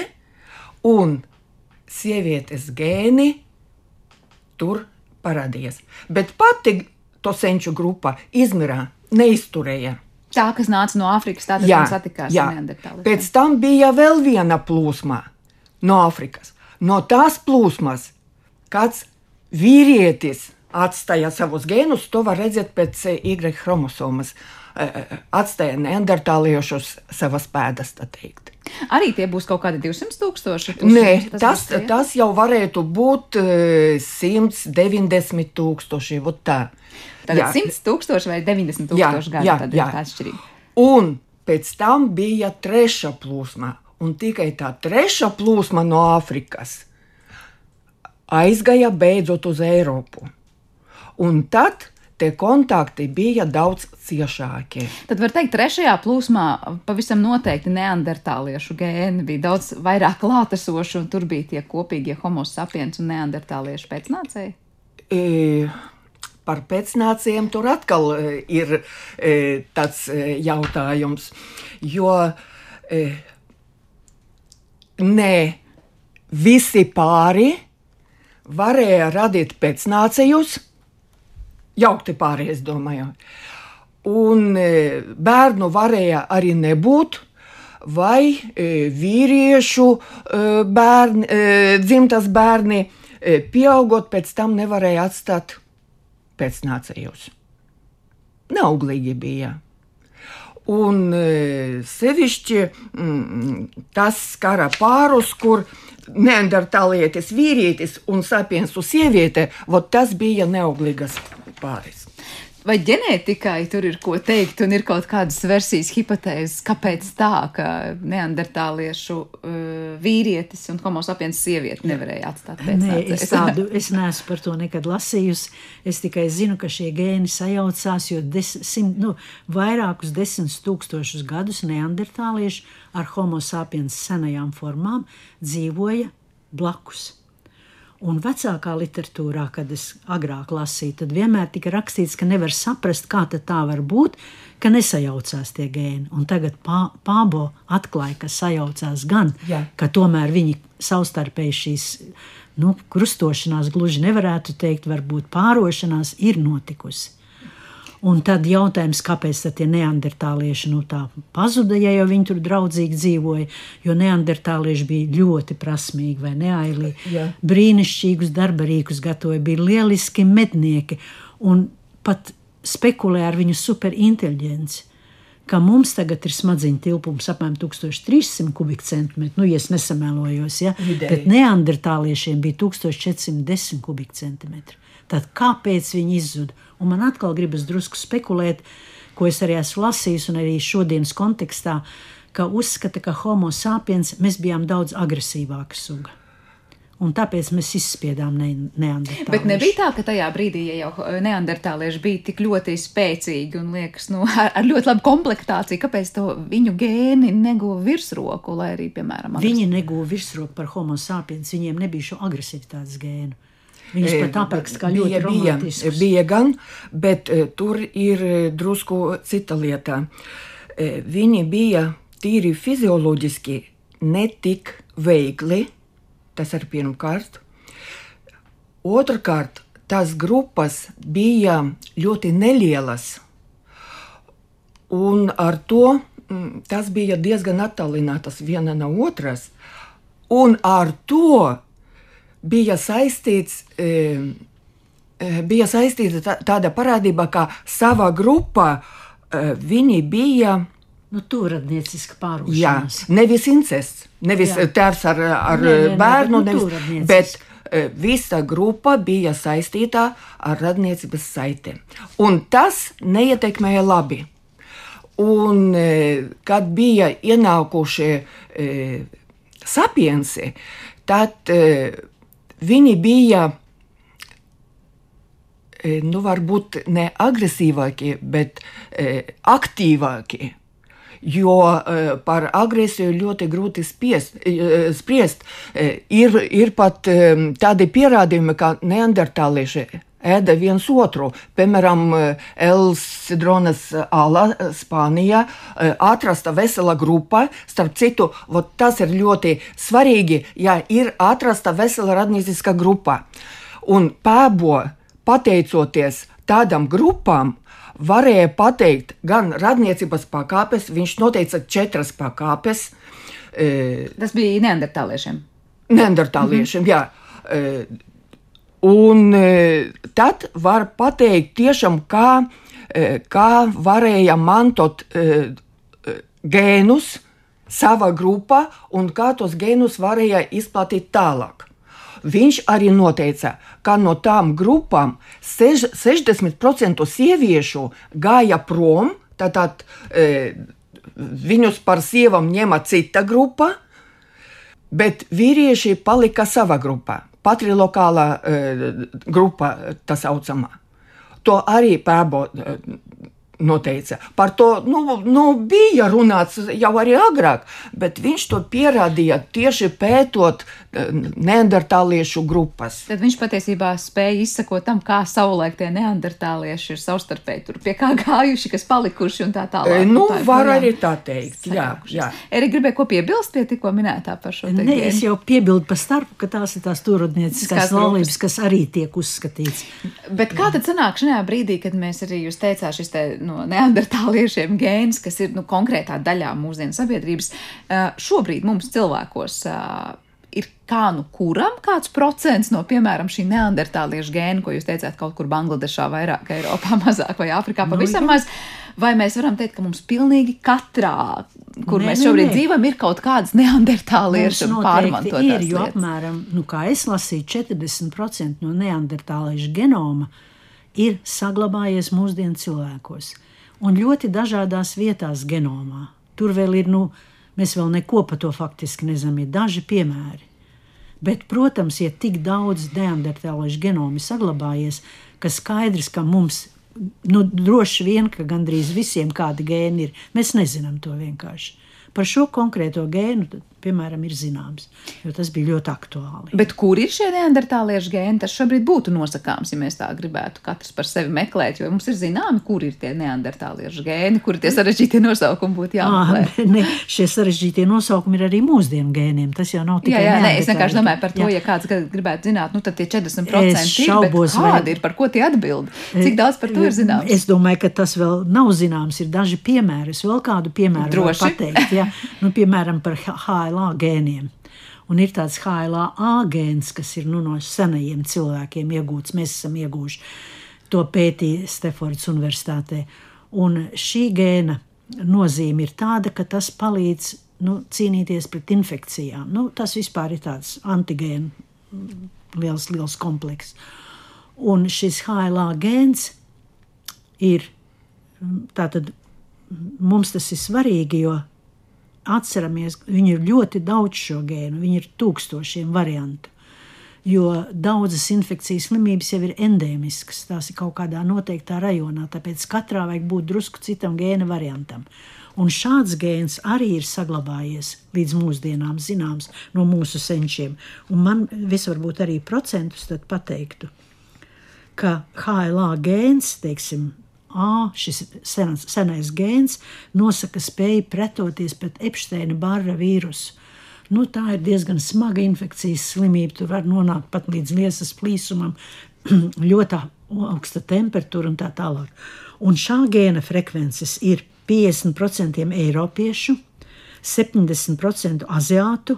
un sievietes gēni tur parādījās. Bet pati to senču grupa izmirā, neizturēja. Tā, kas nāca no Āfrikas, tātad Jā, satikās ar neandertāliem. Pēc tam bija vēl viena plūsma no Āfrikas. No tās plūsmas kāds vīrietis atstāja savus gēnus, to var redzēt pēc eh, Y chromosomas. eh, eh, Atstāja neandertāliešus savas pēdas, tā teikt. Arī tie būs kaut kādi 200 tūkstoši. Nē, tas, tie? tas jau varētu būt eh, 190 tūkstoši. vot Tā. Tātad 100 tūkstoši vai 90 Jā, tūkstoši gadu. jā, tad jā. ir tā atšķirība. Un pēc tam bija trešā plūsma. Un tikai tā trešā plūsma no Āfrikas aizgāja beidzot uz Eiropu. Un tad tie kontakti bija daudz ciešāki. Tad var teikt, trešajā plūsmā pavisam noteikti neandertāliešu gēni bija daudz vairāk klātesoši, un tur bija tie kopīgie homo sapiens un neandertāliešu pēcnācēji. E, par pēcnācējiem tur atkal e, ir e, tāds e, jautājums, jo ne visi pāri varēja radīt pēcnācējus, jaukti pāri, es domāju. Un bērnu varēja arī nebūt, vai vīriešu bērni, dzimtas bērni, pieaugot pēc tam nevarēja atstāt pēcnācējus. Neauglīgi bija. Un e, sevišķi mm, tas skara pārus, kur neandertālietis vīrietis un sapiensu sieviete, tas bija neauglīgas pāris. Vai ģenētikai tur ir ko teikt, un ir kaut kādas versijas, hipotēzes, kāpēc tā, ka neandertāliešu uh, vīrietis un homo sapiens sieviete nevarēja atstāt Nē, pēcnācējus? es tādu es neesmu par to nekad lasījusi. Es tikai zinu, ka šie gēni sajaucās, jo des, simt, nu, vairākus desmit tūkstošus gadus neandertālieši ar homo sapiens senajām formām dzīvoja blakus. Un vecākā literatūrā, kad es agrāk lasīju, tad vienmēr tika rakstīts, ka nevar saprast, kā tā var būt, ka nesajaucās tie gēni. Un tagad pā, Pābo atklāja, ka sajaucās gan, Jā. ka tomēr viņi savstarpēji šīs nu, krustošanās gluži nevarētu teikt, varbūt pārošanās ir notikusi. Un tad jautājums, kāpēc tie neandertālieši nu, tā pazuda, ja jau viņi tur draudzīgi dzīvoja, jo neandertālieši bija ļoti prasmīgi vai neailīgi. Jā. Brīnišķīgus darbarīkus gatavoja, bija lieliski mednieki un pat spekulē ar viņu superinteliģenci. Ka mums tagad ir smadziņu tilpums apmēram 1300 kubikcentimetru, nu, ja es nesamēlojos, ja? Vidēji. bet neandertāliešiem bija 1410 kubikcentimetri. Tad kāpēc viņi izzuda? Un man atkal gribas drusku spekulēt, ko es arī esmu lasījis, un arī šodienas kontekstā, ka uzskata, ka homo sapiens mēs bijām daudz agresīvāka suga. Un tāpēc mēs izspiedām ne, neandertāliešu. Bet nebija tā, ka tajā brīdī, ja jau neandertālieši bija tik ļoti spēcīgi un liekas, nu, ar, ar ļoti labu komplektāciju, kāpēc to viņu gēni neguva virsroku, lai arī, piemēram, Viņi neguva virsroku par homo sapiens, viņiem nebija šo agresivitātes gēnu. Viņus pat apraksta kā ļoti bija, romantiskus. bija gan, bet e, tur ir e, drusku cita lieta. Viņi bija tīri fizioloģiski netik veikli, tas ir pirmkārt. Otrakārt, tās grupas bija ļoti nelielas, un ar to mm, tas bija diezgan attālinātas viena no otras, un ar to bija saistīts. E, e, Bija saistīta tā, tāda parādība, ka savā grupā e, viņi bija Nu, Tūradnieciska jā, pārūšanās. nevis incests, nevis Jā. tēvs ar, ar Nē, nē, nē, bērnu, bet, nu, nevis, bet visa grupa bija saistīta ar radniecības saitēm. Un tas neietekmēja labi. Un, kad bija ienākušie e, sapiensi, tad e, viņi bija e, nu, varbūt ne agresīvākie, bet e, aktīvākie. Jo e, par agresiju ļoti grūti spiest, spriest. Ir, ir pat tādi pierādījumi, ka neandertālieši ēda viens otru. Piemēram, Elsidronas ala Spānijā atrasta vesela grupa. Starp citu, tas ir ļoti svarīgi, ja ir atrasta vesela radnieciska grupa. Un pēbo, pateicoties tādam grupām, varēja pateikt gan radniecības pakāpes, viņš noteica četras pakāpes. Tas bija neandertāliešiem. Neandertāliešiem, mm -hmm. jā. Un tad var pateikt tiešām, kā, kā varēja mantot gēnus savā grupā un kā tos gēnus varēja izplatīt tālāk. Viņš arī noteica, ka no tām grupām 60% sieviešu gāja prom, tātad e, viņus par sievām ņēma cita grupa, bet vīrieši palika savā grupā, patrilokālā e, grupa, tā saucamā. To arī pēbo e, noteica. Par to nu, nu, bija runāts jau arī agrāk, bet viņš to pierādīja tieši pētot eh, neandertāliešu grupas. Tad viņš patiesībā spēja izsekot tam, kā savulaik tie neandertālieši ir savstarpēji tur pie kā gājuši, kas palikuši un tā tālāk. E, nu, tā var arī tā teikt. Jā, jā. Eri gribēja ko piebilst pie tikko minētā par šo tēmu? Nē, es jau piebildu par starpu, ka tās ir tās turodnieciskās laulības, kas arī tiek uzskatīts. Bet kā tad sanāk šajā brīdī, kad mēs arī jūs teicāt šis te, nu, no neandertāliešiem gēns, kas ir nu, konkrētā daļā mūsdienu sabiedrības, šobrīd mums cilvēkos ir kā nu kuram kāds procents no, piemēram, šī neandertāliešu gēna, ko jūs teicāt, kaut kur Bangladešā, vairāk Eiropā, mazāk vai Āfrikā, nu, pavisam nu, maz. Vai mēs varam teikt, ka mums pilnīgi katrā, kur nē, mēs šobrīd nē. dzīvojam, ir kaut kādas neandertāliešu pārmantotas? Ir, jo apmēram, nu, kā es lasīju, 40% no neandertāliešu genoma ir saglabājies mūsdienu cilvēkos un ļoti dažādās vietās genomā. Tur vēl ir, nu, mēs vēl neko par to faktiski nezinām, ir daži piemēri. Bet, protams, ja tik daudz neandertāliešu genomu ir saglabājies, ka skaidrs, ka mums nu, droši vien, ka gandrīz visiem kādi gēni ir, mēs nezinām to vienkārši. Par šo konkrēto gēnu piemēram, ir zināms, jo tas bija ļoti aktuāli. Bet kur ir šie neandertāliešu gēni? Tas šobrīd būtu nosakāms, ja mēs tā gribētu katrs par sevi meklēt, jo mums ir zināmi, kur ir tie neandertāliešu gēni, kur tie sarežģītie nosaukumi būtu jāmeklē. À, ne, šie sarežģītie nosaukumi ir arī mūsdienu gēniem. Tas jau nav tikai. Jā, jā nē, es vienkārši domāju par to, jā. ja kāds gribētu zināt, nu tad tie 40% es šaubos, ir, kādi vai... ir, par ko tie atbild? Cik daudz par to ir zināms? Es domāju, ka tas vēl nav zināms, ir daži piemēri. Es vēl kādu piemēru pateikt. Ja? Nu, piemēram, par HLA gēniem. Un ir tāds HLA gēns, kas ir nu, no senajiem cilvēkiem iegūts. Mēs esam ieguvuši to pētīja Stefords Universitātē. Un šī gēna nozīme ir tāda, ka tas palīdz nu, cīnīties pret infekcijām. Nu, tas vispār ir tāds antigēnu liels, liels komplekss. Un šis HLA gēns ir tātad mums tas ir svarīgi, jo atceramies, viņi ir ļoti daudz šo gēnu, viņi ir tūkstošiem variantu. Jo daudzas infekcijas slimības jau ir endēmiskas, tās ir kaut kādā noteiktā rajonā, tāpēc katrā vajag būt drusku citam gēna variantam. Un šāds gēns arī ir saglabājies līdz mūsdienām, zināms, no mūsu senčiem. Un man visvarbūt arī procentus pateiktu, ka HLA gēns, teiksim, A, šis senas, senais gēns nosaka spēju pretoties pret Epsteina barra vīrusu. Nu, tā ir diezgan smaga infekcijas slimība. Tur var nonākt pat līdz liesas plīsumam, ļoti augsta temperatūra un tā tālāk. Un šā gēna frekvences ir 50% eiropiešu, 70% aziātu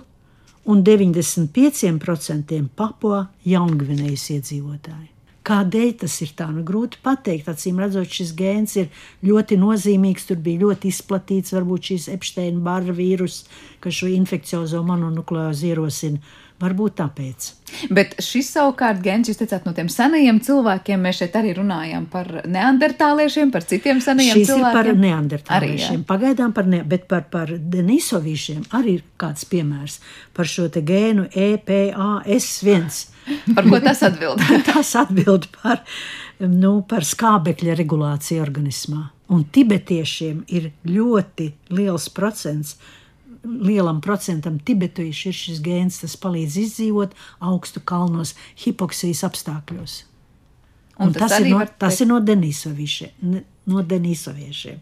un 95% papua jaungvinējas iedzīvotāji. Kādēļ tas ir tā? Nu, grūti pateikt. Acīm redzot, šis gēns ir ļoti nozīmīgs. Tur bija ļoti izplatīts varbūt šīs Epsteina barra vīrus, kas šo infekciozo mononukleozi ierosina. Varbūt tāpēc. Bet šis savukārt gens, jūs teicāt, no tiem senajiem cilvēkiem, mēs šeit arī runājam par neandertāliešiem, par citiem senajiem Šis cilvēkiem. Šis ir par neandertāliešiem. Arī, Pagaidām par ne, bet par, par denisovīšiem arī ir kāds piemērs par šo te gēnu EPAS1. Par ko tas atbild? tas atbild par, nu, par skābekļa regulāciju organismā. Un tibetiešiem ir ļoti liels procents lielam procentam tibetiešu ir šis gēns, tas palīdz izdzīvot augstu kalnos, hipoksijas apstākļos. Un tas, tas, ir no, tas ir no Denisoviešiem. No Denisoviešiem.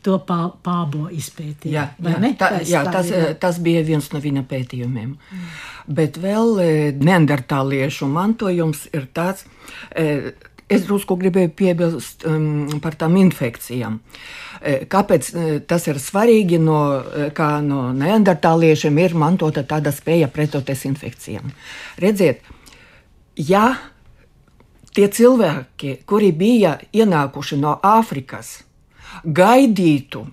Jā. To pā, pābo izpētīja. Jā, jā, tā, tā, jā tas, ir. tas bija viens no viņa pētījumiem. Mm. Bet vēl e, neandertāliešu mantojums ir tāds, e, es drusku gribēju piebilst um, par tām infekcijām. E, kāpēc tas ir svarīgi? No, kā no neandertāliešiem ir mantota tāda spēja pretoties infekcijām. Redziet, ja tie cilvēki, kuri bija ienākuši no Āfrikas, gaidītu,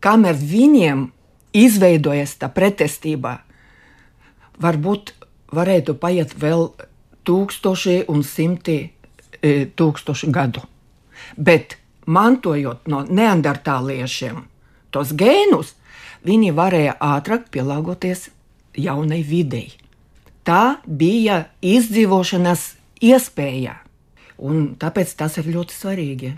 kamēr viņiem izveidojas tā pretestība, varbūt varētu paiet vēl tūkstoši un simti e, tūkstoši gadu. Bet mantojot no neandertāliešiem tos gēnus, viņi varēja ātrāk pielāgoties jaunai videi. Tā bija izdzīvošanas iespēja. Un tāpēc tas ir ļoti svarīgi.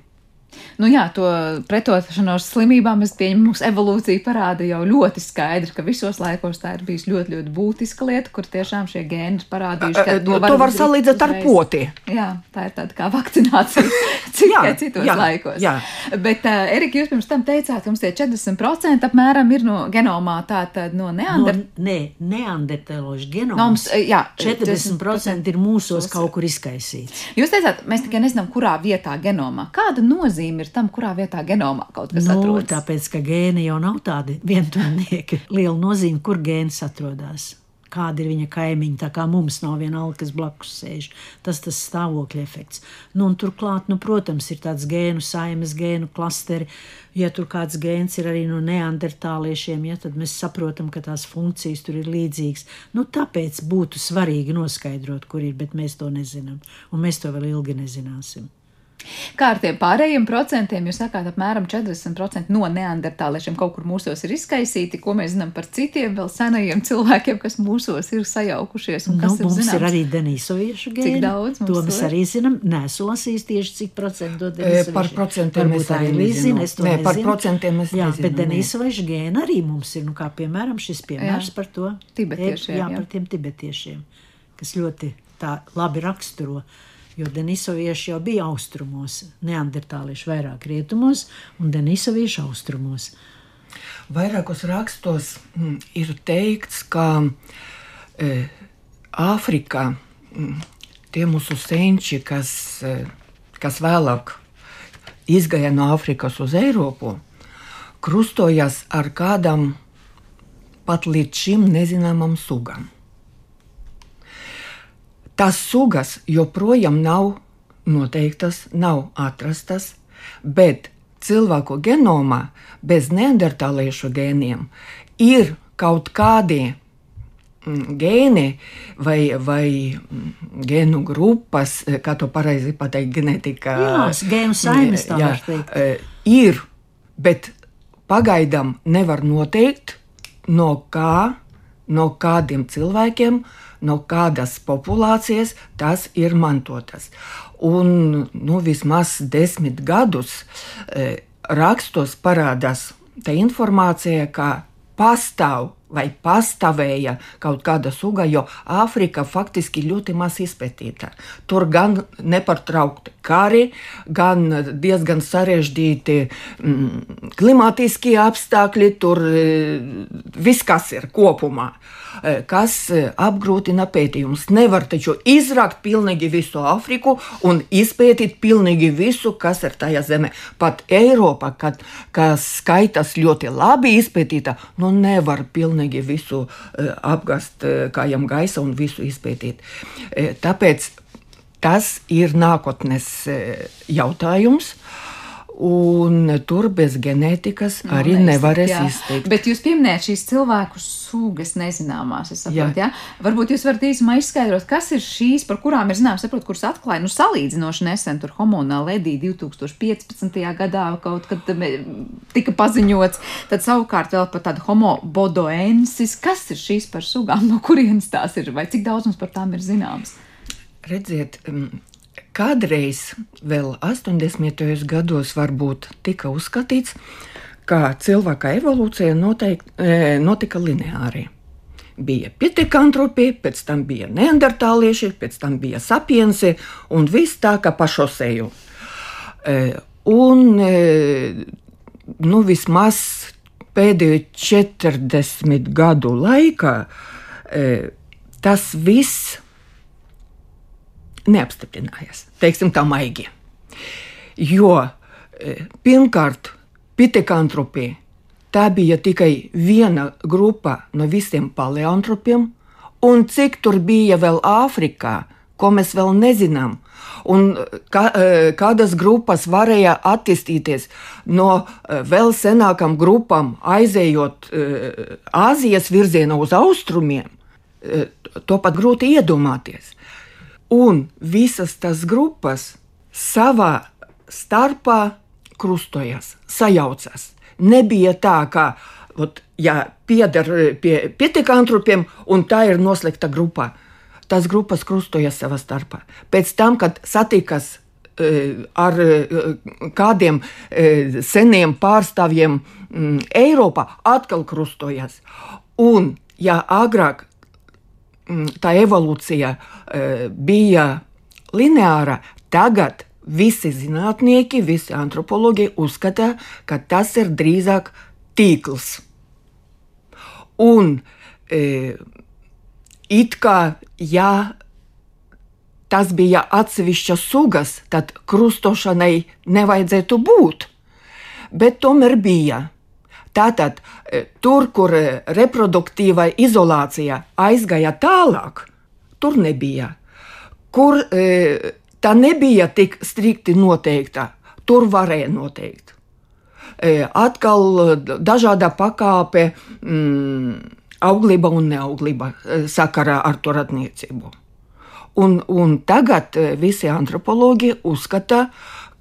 Nu jā, to pretošanos slimībām es pieņemu, mums evolūcija parāda jau ļoti skaidri, ka visos laikos tā ir bijusi ļoti, ļoti būtiska lieta, kur tiešām šie gēni ir parādījuši. To, to, to var salīdzināt ar poti. Jā, tā ir tāda kā vakcinācija tikai citos jā, laikos. Jā. Bet, uh, Erika, jūs pirms tam teicāt, ka mums tie 40% apmēram ir no genomā tātad no neandertālošu. No, ne, neandertālošu genoms. No, mums, jā, 40% ir mūsos kaut kur izkaisīts. Jūs teicāt, mēs tikai nezinām, kurā vietā genomā. Kāda nozīme ir tam, kurā vietā genomā kaut kas nu, atrodas? Tāpēc, ka gēni jau nav tādi vienturnieki. Liela nozīme, kur gēns atrodas kāda ir viņa kaimiņa. Tā kā mums nav vienalga, kas blakus sēž. Tas ir tas stāvokļa efekts. Nu, turklāt, nu, protams, ir tāds gēnu saimes, gēnu klasteri. Ja tur kāds gēns ir arī no neandertāliešiem, ja, tad mēs saprotam, ka tās funkcijas tur ir līdzīgas. Nu, tāpēc būtu svarīgi noskaidrot, kur ir, bet mēs to nezinām. Un mēs to vēl ilgi nezināsim. Kā ar tiem pārējiem procentiem, jūs sakāt, apmēram 40% no neandertāliešiem kaut kur mūsos ir izkaisīti, ko mēs zinām par citiem vēl senajiem cilvēkiem, kas mūsos ir sajaukušies. Nu, mums zināms? ir arī denisoviešu gēni. Cik daudz? To mēs arī zinām. Nesu lasījis tieši cik procentu dod denisoviešu. Par procentiem mēs arī nezinām. Es to Nē, nezinu. Par procentiem mēs jā, nezinām. Bet denisoviešu gēni arī mums ir, nu kā piemēram šis piemērs jā. par to. Tibetiešiem. Jā, jā, par tiem tibetiešiem, kas ļoti tā labi raksturo. Jo denisovieši jau bija austrumos, neandertālieši vairāk rietumos un denisovieši austrumos. Vairākos rakstos mm, ir teikts, ka e, Āfrikā mm, tie mūsu senči, kas, e, kas vēlāk izgāja no Āfrikas uz Eiropu, krustojas ar kādam pat līdz šim nezināmam sugam. Tās sugas joprojām nav noteiktas, nav atrastas, bet cilvēku genomā bez neandertāliešu gēniem ir kaut kādi mm, gēni vai, vai mm, gēnu grupas, kā to pareizi pateikt, genetika. Jā, gēnu saimes tā jā, var teikt. E, ir, bet pagaidām nevar noteikt, no kā, no kādiem cilvēkiem uh, no kādas populācijas tas ir mantotas. Un nu, vismaz desmit gadus e, rakstos parādās tā informācija, ka pastāv vai pastāvēja kaut kāda suga, jo Āfrika faktiski ļoti maz izpētīta. Tur gan nepārtraukti kari, gan diezgan sarežģīti mm, klimatiskie apstākļi, tur e, viss, kas ir kopumā. Eh, kas eh, apgrūtina pētījumus. Nevar taču izrakt pilnīgi visu Āfriku un izpētīt pilnīgi visu, kas ir tajā zemē. Pat Eiropa, kad, kas skaitas ļoti labi izpētīta, nu nevar pilnīgi visu eh, apgast kājām gaisa un visu izpētīt. Tāpēc tas ir nākotnes jautājums. Un tur bez ģenētikas nu, arī no, nevarēs izteikt. Bet jūs pieminējat šīs cilvēku sugas nezināmās. Saprotu, jā. Jā? Varbūt jūs varat īsumā izskaidrot, kas ir šīs, par kurām ir zināms, saprot, kuras atklāja nu, salīdzinoši nesen tur homonā ledī 2015. gadā kaut kad tika paziņots. Tad savukārt vēl par tādu homo bodoensis. Kas ir šīs par sugām, no kurienes tās ir, vai cik daudz mums par tām ir zināms? Redziet, Kādreiz, vēl 80. gados, varbūt tika uzskatīts, ka cilvēka evolūcija noteikti, e, notika lineāri. bija pitekantropija, pēc tam bija neandertālieši, pēc tam bija sapiensi un viss tā kā pa šoseju. E, un e, nu, vismaz pēdējo 40 gadu laikā tas viss neapstiprinājās, teiksim tā maigi. Jo pirmkārt, pitekantropija Tā bija tikai viena grupa no visiem paleantropiem, un cik tur bija vēl Āfrikā, ko mēs vēl nezinām. Un kā, e, kādas grupas varēja attīstīties no e, vēl senākām grupām, aizejot e, Āzijas virzienā uz austrumiem, to pat grūti iedomāties. Un visas tas grupas savā starpā krustojas, sajaucas. Nebija tā, ka ot, ja pieder pie pietiekantropiem un tā ir noslēgta grupā. Tās grupas krustojas savā starpā. Pēc tam, kad satikas e, ar e, kādiem e, seniem pārstāvjiem Eiropā, atkal krustojas. Un, ja agrāk tā evolūcija bija lineāra, tagad Visi zinātnieki, visi antropologi uzskata, ka tas ir drīzāk tīkls. Un e, it kā ja tas bija atsevišķas sugas, tad krustošanai nevajadzētu būt. Bet tomēr bija. Tātad e, tur, kur reproduktīvā izolācija aizgāja tālāk, tur nebija. Kur e, tā nebija tik strikti noteikta. Tur varēja noteikt. E, atkal dažāda pakāpe, mm, auglība un neauglība e, sakarā ar to radniecību. Un, un tagad e, visi antropologi uzskata,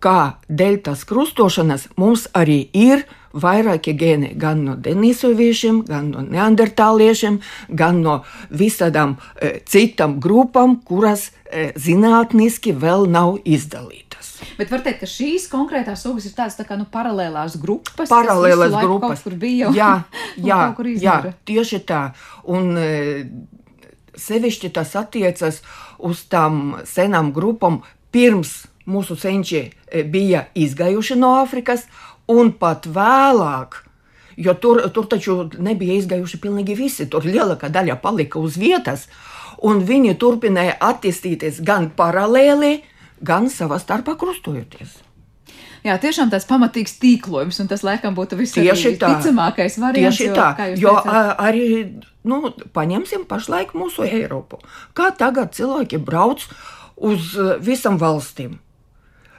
ka dēļ tās krustošanas mums arī ir vairāki gēni gan no denisoviešiem, gan no neandertāliešiem, gan no visādām e, citām grupām, kuras e, zinātniski vēl nav izdalītas. Bet var teikt, ka šīs konkrētās sugas ir tādas tā kā nu, paralēlās grupas. Paralēlās grupas. Kur bija jā, jā, jā, tieši tā. Un, e, Sevišķi tas attiecas uz tām senām grupām, pirms mūsu senči e, bija izgājuši no Āfrikas, un pat vēlāk. Jo tur, tur taču nebija izgājuši pilnīgi visi. Tur lielākā daļa palika uz vietas, un viņi turpināja attīstīties gan paralēli, gan savā starpā krustojoties. Jā, tiešām tāds pamatīgs tīklojums, un tas laikam būtu visticamākais variants. Tieši tā, jo, jo arī, nu, paņemsim pašlaik mūsu Eiropu. Kā tagad cilvēki brauc uz visam valstīm?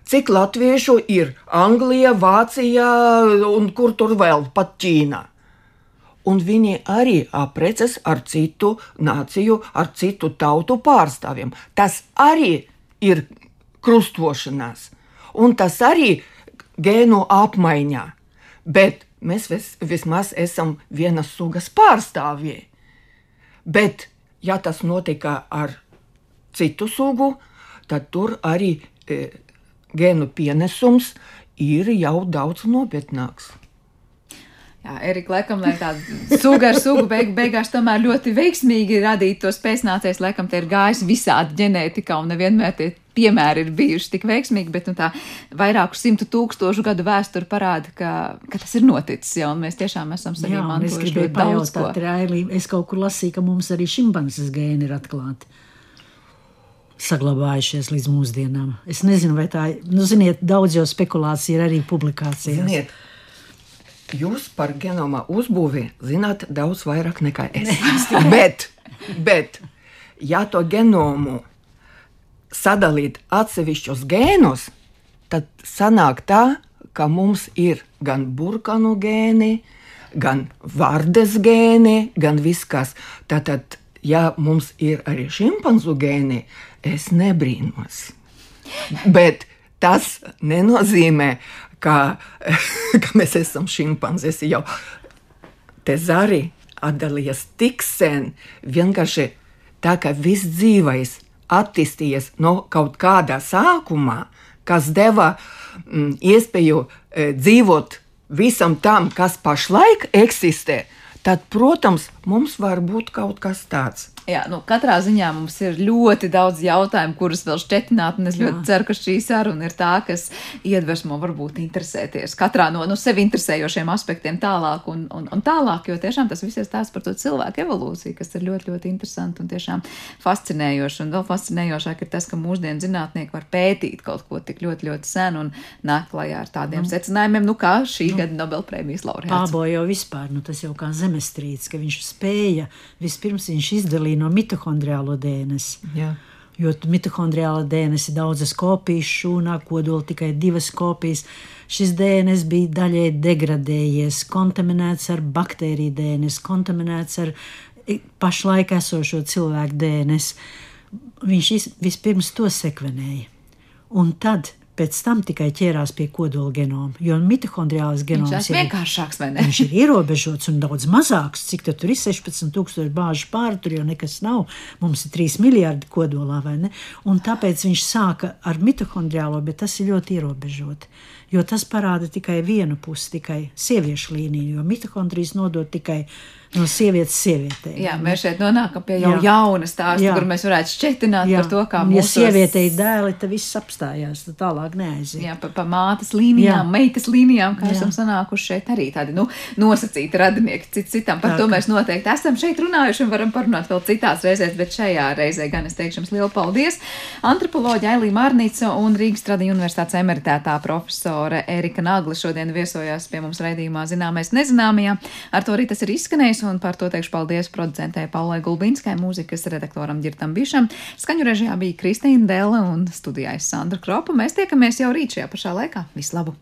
Cik latviešu ir Anglijā, Vācijā un kur tur vēl pat Ķīnā. Un viņi arī aprecas ar citu nāciju, ar citu tautu pārstāvjiem. Tas arī ir krustošanās, un tas arī gēnu apmaiņā. Bet mēs vis, vismaz esam vienas sugas pārstāvji. Bet, ja tas notika ar citu sugu, tad tur arī e, gēnu pienesums ir jau daudz nopietnāks. Jā, Erika, laikam, lai tāda suga ar sugu beig, beigās tomēr ļoti veiksmīgi radītu tos pēcnācējus, laikam, te ir gājis visādi ģenētikā un nevienmēr tie piemēri ir bijuši tik veiksmīgi, bet nu, tā vairāku simtu tūkstošu gadu vēsture parāda, ka, ka tas ir noticis, ja, un mēs tiešām esam mantojuši. Es gribēju pajautāt, Railī, es kaut kur lasīju, ka mums arī šimpanzes gēni ir atklāti saglabājušies līdz mūsdienām. Es nezinu, vai tā ir. Nu, ziniet, daudz jau spekulācija ir arī publikācijās. Ziniet, jūs par genoma uzbūvi zināt daudz vairāk nekā es. bet, bet, ja to genomu sadalīt atsevišķos gēnos, tad sanāk tā, ka mums ir gan burkānu gēni, gan vārdes gēni, gan viss kas. Tātad, ja mums ir arī šimpanzu gēni, es nebrīnos. Bet tas nenozīmē, ka, ka mēs esam šimpanzes jau. Te zari atdalījies tik sen, vienkārši tā, ka viss dzīvais attīstījies no kaut kādā sākumā, kas deva mm, iespēju e, dzīvot visam tam, kas pašlaik eksistē, tad, protams, mums var būt kaut kas tāds. Jā, nu, katrā ziņā mums ir ļoti daudz jautājumu, kurus vēl šķetināt, un es Jā. ļoti ceru, ka šī saruna ir tā, kas iedvesmo varbūt interesēties katrā no nu, sevi interesējošiem aspektiem tālāk un, un, un tālāk, jo tiešām tas viss ir stāsts par to cilvēku evolūciju, kas ir ļoti, ļoti interesanti un tiešām fascinējoši. Un vēl fascinējošāk ir tas, ka mūsdienu zinātnieki var pētīt kaut ko tik ļoti, ļoti senu un nāk klajā ar tādiem nu, secinājumiem, nu kā šī nu, gada Nobelprēmijas laureāts. Pābo jau vispār, nu tas jau kā zemestrīts, ka viņš spēja, vispirms viņš izdalīja no mitohondriālo DNS. Jā. Jo mitohondriāla DNS ir daudzas kopijas, šūnā kodola tikai divas kopijas. Šis DNS bija daļai degradējies, kontaminēts ar baktēriju DNS, kontaminēts ar pašlaik esošo cilvēku DNS. Viņš vispirms to sekvenēja. Un tad pēc tam tikai ķērās pie kodola genoma, jo mitohondriālais Viņš genoms ir vienkāršāks, vai ne? Viņš ir ierobežots un daudz mazāks. Cik tur ir 16,000 bāžu pāri, tur jau nekas nav. Mums ir 3 miljardi kodolā, vai ne? Un tāpēc viņš sāka ar mitohondriālo, bet tas ir ļoti ierobežoti. Jo tas parāda tikai vienu pusi, tikai sieviešu līniju, jo mitohondrijas nodod tikai no sievietes sievietei. Jā, mēs šeit nonākam pie jau Jā. jauna stāsta, Jā. kur mēs varētu šķetināt Jā. par to, kā Un, ja mūsu sievietei ir dēli, tad viss apstājās, tad tālāk neaiziet. Jā, pa, pa mātes līnijām, Jā. meitas līnijām, kā Jā. esam sanākuši šeit arī tādi nu, nosacīti radinieki cits citam. Par Tā to mēs noteikti esam šeit runājuši un varam parunāt vēl citās reizēs, bet šajā reizē gan es teikšu jums lielu paldies. Antropoloģija Ailī Mārnīca un Rīgas Tradiņu universitātes emeritētā profesore Erika Nagla šodien viesojās pie mums raidījumā Zināmais nezināmajā. Ar to arī tas ir izskanējis un par to teikšu paldies producentē Paulai Gulbinskai, mūzikas redaktoram Girtam Bišam. Skaņu režijā bija Kristīna Dela un studijā es Sandra Kropa. Mēs tiekamies jau rīt šajā pašā laikā. Vislabāk!